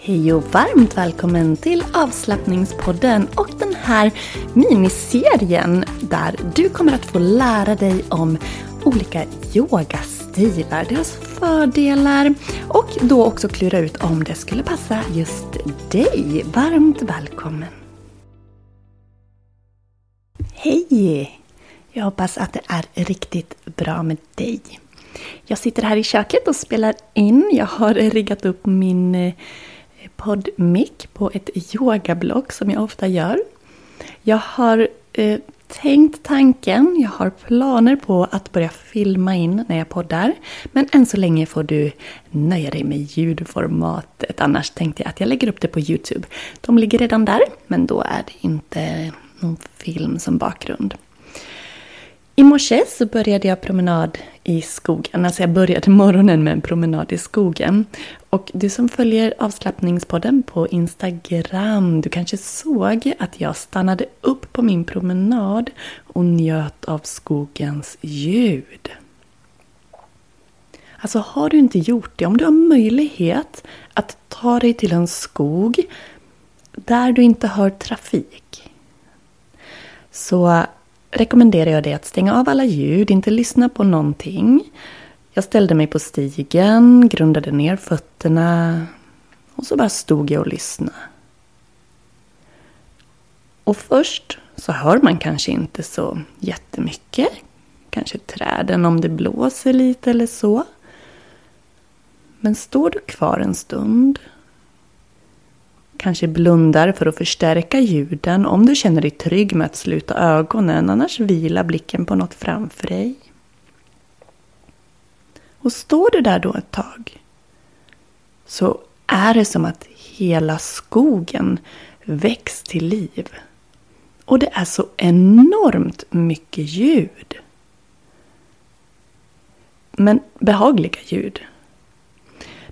Hej och varmt välkommen till avslappningspodden och den här miniserien där du kommer att få lära dig om olika yogastilar, deras fördelar och då också klura ut om det skulle passa just dig. Varmt välkommen! Hej! Jag hoppas att det är riktigt bra med dig. Jag sitter här i köket och spelar in. Jag har riggat upp min eh, poddmick på ett yogablock som jag ofta gör. Jag har eh, tänkt tanken, jag har planer på att börja filma in när jag poddar. Men än så länge får du nöja dig med ljudformatet. Annars tänkte jag att jag lägger upp det på Youtube. De ligger redan där, men då är det inte någon film som bakgrund. I morse så började jag promenad i skogen. Alltså jag började morgonen med en promenad i skogen. Och du som följer avslappningspodden på Instagram, du kanske såg att jag stannade upp på min promenad och njöt av skogens ljud. Alltså har du inte gjort det, om du har möjlighet att ta dig till en skog där du inte hör trafik. Så rekommenderar jag dig att stänga av alla ljud, inte lyssna på någonting. Jag ställde mig på stigen, grundade ner fötterna och så bara stod jag och lyssnade. Och först så hör man kanske inte så jättemycket. Kanske träden om det blåser lite eller så. Men står du kvar en stund Kanske blundar för att förstärka ljuden om du känner dig trygg med att sluta ögonen, annars vila blicken på något framför dig. Och står du där då ett tag så är det som att hela skogen väcks till liv. Och det är så enormt mycket ljud. Men behagliga ljud.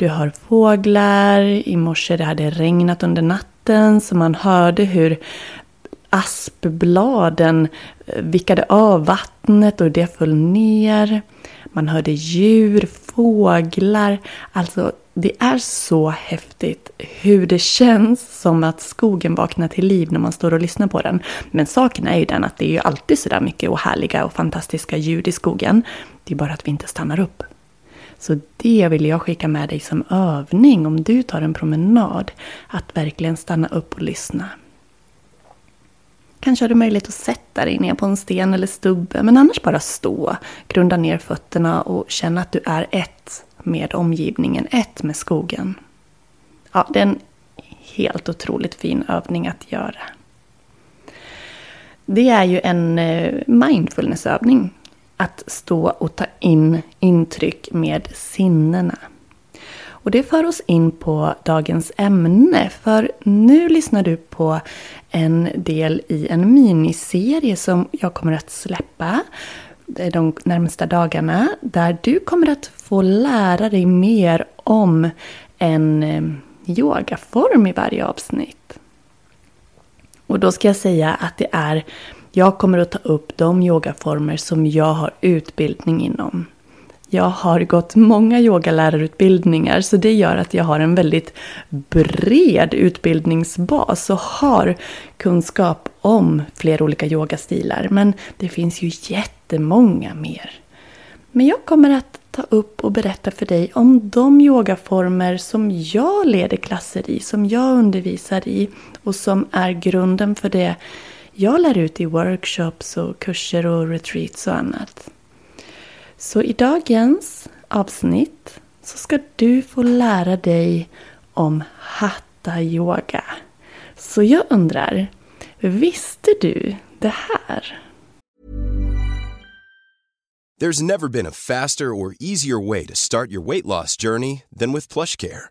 Du hör fåglar, i morse det hade regnat under natten så man hörde hur aspbladen eh, vickade av vattnet och det föll ner. Man hörde djur, fåglar. Alltså det är så häftigt hur det känns som att skogen vaknar till liv när man står och lyssnar på den. Men saken är ju den att det är ju alltid sådär mycket och härliga och fantastiska ljud i skogen. Det är bara att vi inte stannar upp. Så det vill jag skicka med dig som övning om du tar en promenad. Att verkligen stanna upp och lyssna. Kanske har du möjlighet att sätta dig ner på en sten eller stubbe, men annars bara stå, grunda ner fötterna och känna att du är ett med omgivningen, ett med skogen. Ja, det är en helt otroligt fin övning att göra. Det är ju en eh, mindfulnessövning att stå och ta in intryck med sinnena. Och det för oss in på dagens ämne, för nu lyssnar du på en del i en miniserie som jag kommer att släppa de närmsta dagarna, där du kommer att få lära dig mer om en eh, yogaform i varje avsnitt. Och då ska jag säga att det är jag kommer att ta upp de yogaformer som jag har utbildning inom. Jag har gått många yogalärarutbildningar så det gör att jag har en väldigt bred utbildningsbas och har kunskap om flera olika yogastilar. Men det finns ju jättemånga mer. Men jag kommer att ta upp och berätta för dig om de yogaformer som jag leder klasser i, som jag undervisar i och som är grunden för det jag lär ut i workshops och kurser och retreats och annat. Så i dagens avsnitt så ska du få lära dig om Hatha Yoga. Så jag undrar, visste du det här? There's never been a faster or easier way to start your weight loss journey than with plush care.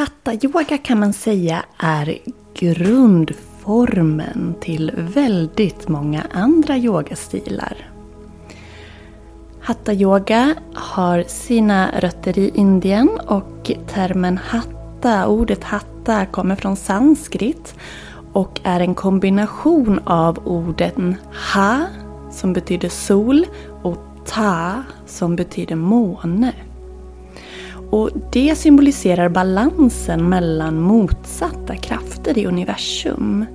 Hatta-yoga kan man säga är grundformen till väldigt många andra yogastilar. Hatta-yoga har sina rötter i Indien och termen hatta, ordet hatta, kommer från sanskrit och är en kombination av orden ha, som betyder sol, och ta, som betyder måne. Och det symboliserar balansen mellan motsatta krafter i universum.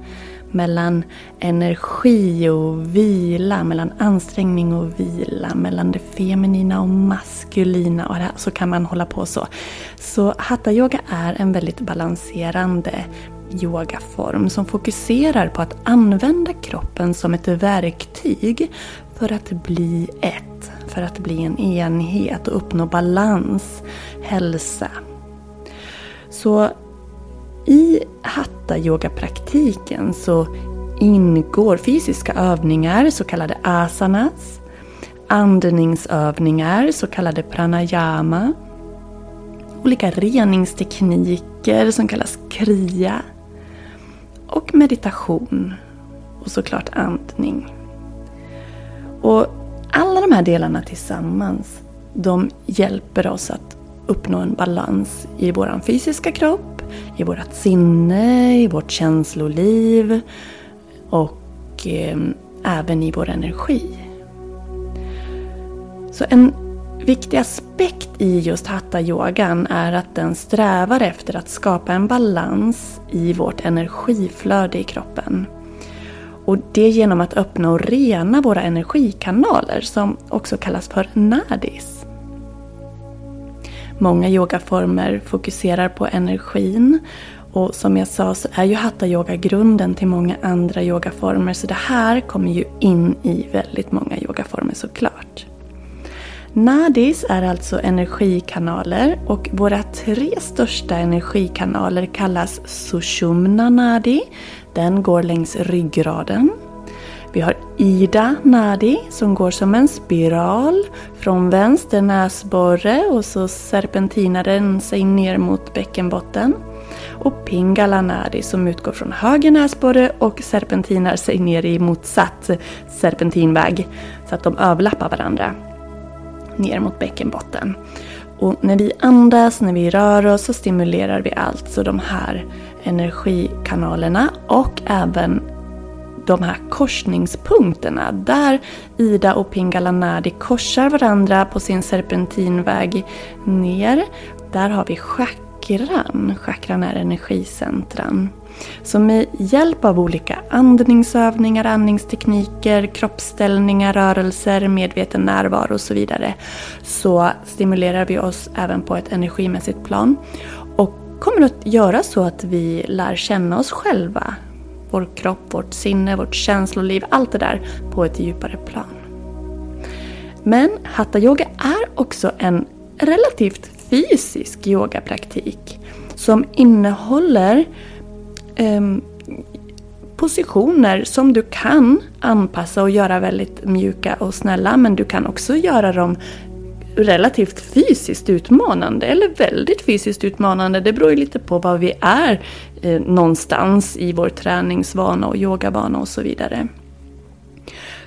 Mellan energi och vila, mellan ansträngning och vila, mellan det feminina och maskulina. Och så kan man hålla på så. Så hatta-yoga är en väldigt balanserande yogaform som fokuserar på att använda kroppen som ett verktyg för att bli ett, för att bli en enhet och uppnå balans, hälsa. Så i hatta-yoga-praktiken så ingår fysiska övningar, så kallade asanas, andningsövningar, så kallade pranayama, olika reningstekniker som kallas kriya och meditation och såklart andning. Och alla de här delarna tillsammans, de hjälper oss att uppnå en balans i vår fysiska kropp, i vårt sinne, i vårt känsloliv och eh, även i vår energi. Så en viktig aspekt i just hatta-yogan är att den strävar efter att skapa en balans i vårt energiflöde i kroppen. Och det genom att öppna och rena våra energikanaler som också kallas för nadis. Många yogaformer fokuserar på energin och som jag sa så är ju hatta-yoga grunden till många andra yogaformer så det här kommer ju in i väldigt många yogaformer såklart. Nadis är alltså energikanaler och våra tre största energikanaler kallas Sushumna Nadi. Den går längs ryggraden. Vi har Ida Nadi som går som en spiral från vänster näsborre och så serpentinar den sig ner mot bäckenbotten. Och Pingala Nadi som utgår från höger näsborre och serpentinar sig ner i motsatt serpentinväg så att de överlappar varandra ner mot bäckenbotten. Och när vi andas, när vi rör oss så stimulerar vi alltså de här energikanalerna och även de här korsningspunkterna där Ida och Pingala Nadi korsar varandra på sin serpentinväg ner. Där har vi chakran. Chakran är energicentran. Så med hjälp av olika andningsövningar, andningstekniker, kroppsställningar, rörelser, medveten närvaro och så vidare så stimulerar vi oss även på ett energimässigt plan kommer att göra så att vi lär känna oss själva, vår kropp, vårt sinne, vårt känsloliv, allt det där på ett djupare plan. Men Hatha yoga är också en relativt fysisk yogapraktik som innehåller um, positioner som du kan anpassa och göra väldigt mjuka och snälla men du kan också göra dem relativt fysiskt utmanande eller väldigt fysiskt utmanande. Det beror ju lite på var vi är eh, någonstans i vår träningsvana och yogavana och så vidare.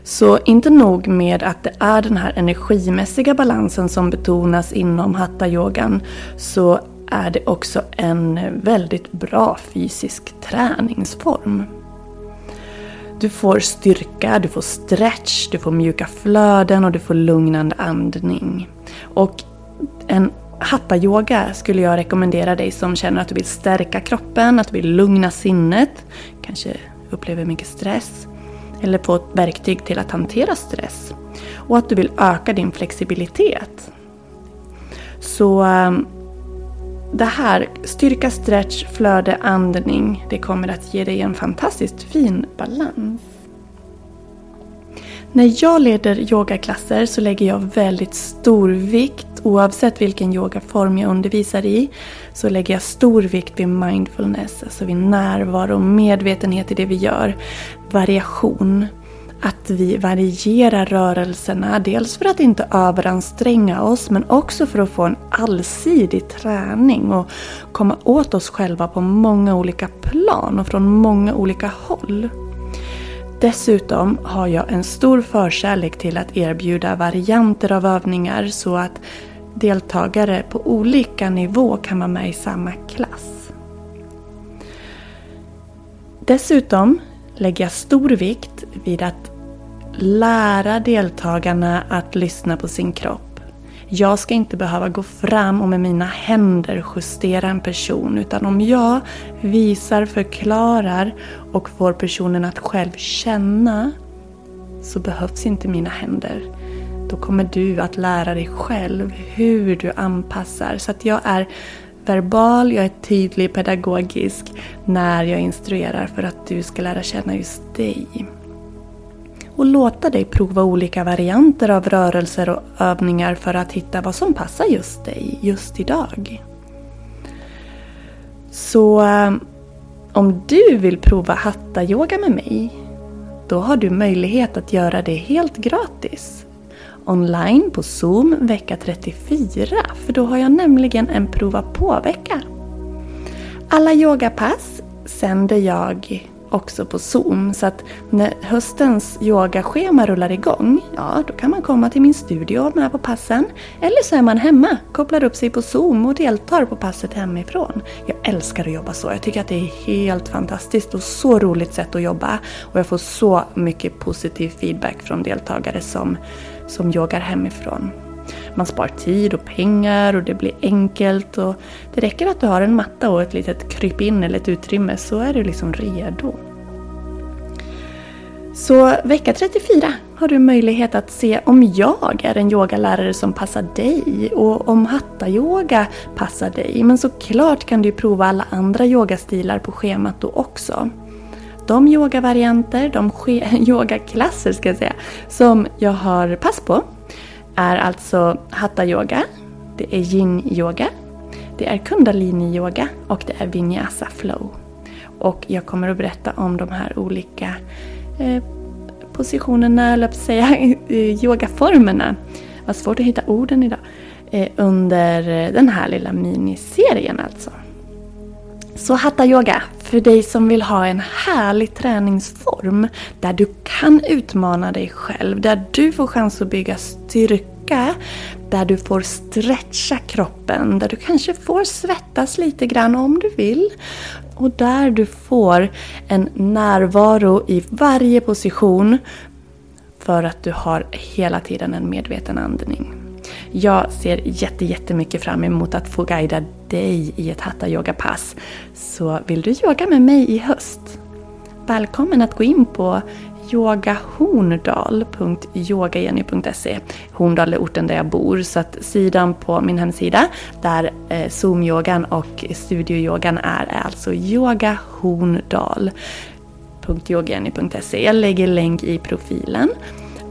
Så inte nog med att det är den här energimässiga balansen som betonas inom hatta-yogan så är det också en väldigt bra fysisk träningsform. Du får styrka, du får stretch, du får mjuka flöden och du får lugnande andning. Och en hatta-yoga skulle jag rekommendera dig som känner att du vill stärka kroppen, att du vill lugna sinnet, kanske upplever mycket stress eller få ett verktyg till att hantera stress. Och att du vill öka din flexibilitet. Så ehm, det här, styrka, stretch, flöde, andning, det kommer att ge dig en fantastiskt fin balans. När jag leder yogaklasser så lägger jag väldigt stor vikt, oavsett vilken yogaform jag undervisar i, så lägger jag stor vikt vid mindfulness, alltså vid närvaro medvetenhet i det vi gör. Variation. Att vi varierar rörelserna, dels för att inte överanstränga oss men också för att få en allsidig träning och komma åt oss själva på många olika plan och från många olika håll. Dessutom har jag en stor förkärlek till att erbjuda varianter av övningar så att deltagare på olika nivå kan vara med i samma klass. Dessutom lägger jag stor vikt vid att lära deltagarna att lyssna på sin kropp. Jag ska inte behöva gå fram och med mina händer justera en person utan om jag visar, förklarar och får personen att själv känna så behövs inte mina händer. Då kommer du att lära dig själv hur du anpassar så att jag är verbal, jag är tydlig, pedagogisk när jag instruerar för att du ska lära känna just dig och låta dig prova olika varianter av rörelser och övningar för att hitta vad som passar just dig just idag. Så eh, om du vill prova hatta-yoga med mig då har du möjlighet att göra det helt gratis. Online på Zoom vecka 34 för då har jag nämligen en prova på-vecka. Alla yogapass sänder jag också på Zoom. Så att när höstens yogaschema rullar igång, ja då kan man komma till min studio och med på passen. Eller så är man hemma, kopplar upp sig på Zoom och deltar på passet hemifrån. Jag älskar att jobba så. Jag tycker att det är helt fantastiskt och så roligt sätt att jobba. Och jag får så mycket positiv feedback från deltagare som, som yogar hemifrån. Man spar tid och pengar och det blir enkelt. Och det räcker att du har en matta och ett litet krypin eller ett utrymme så är du liksom redo. Så vecka 34 har du möjlighet att se om jag är en yogalärare som passar dig och om hatta-yoga passar dig. Men såklart kan du prova alla andra yogastilar på schemat då också. De yogavarianter, de yogaklasser ska jag säga, som jag har pass på är alltså Hatha Yoga, det är Yin Yoga, det är Kundalini Yoga och det är Vinyasa Flow. Och jag kommer att berätta om de här olika eh, positionerna, eller säga eh, yogaformerna. Vad svårt att hitta orden idag. Eh, under den här lilla miniserien alltså. Så Hatha Yoga, för dig som vill ha en härlig träningsform där du kan utmana dig själv, där du får chans att bygga styrka, där du får stretcha kroppen, där du kanske får svettas lite grann om du vill. Och där du får en närvaro i varje position för att du har hela tiden en medveten andning. Jag ser jätte, jättemycket fram emot att få guida dig i ett hatta yoga-pass. Så vill du yoga med mig i höst? Välkommen att gå in på yogahorndal.yogagenny.se Horndal är orten där jag bor, så att sidan på min hemsida där eh, Zoom-yogan och studioyogan är, är alltså yogahorndal.yogagenny.se Jag lägger länk i profilen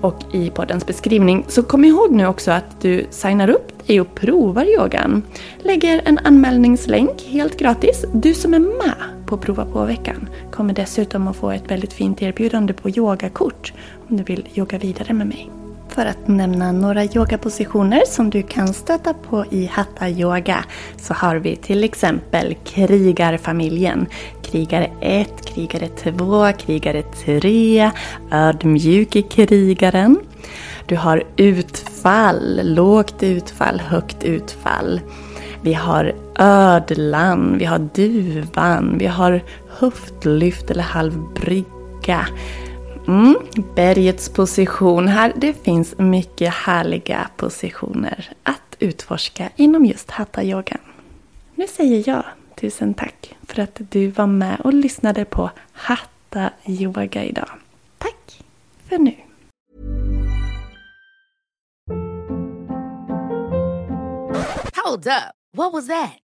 och i poddens beskrivning. Så kom ihåg nu också att du signar upp dig och provar yogan. Lägger en anmälningslänk helt gratis. Du som är med på Prova på-veckan kommer dessutom att få ett väldigt fint erbjudande på yogakort om du vill yoga vidare med mig. För att nämna några yogapositioner som du kan stöta på i Hatha Yoga så har vi till exempel krigarfamiljen. Krigare 1, krigare 2, krigare 3, ödmjuk i krigaren. Du har utfall, lågt utfall, högt utfall. Vi har ödlan, vi har duvan, vi har höftlyft eller halvbrygga. Mm, bergets position här. Det finns mycket härliga positioner att utforska inom just hatta-yogan. Nu säger jag tusen tack för att du var med och lyssnade på Hatta Yoga idag. Tack för nu! Hold up. What was that?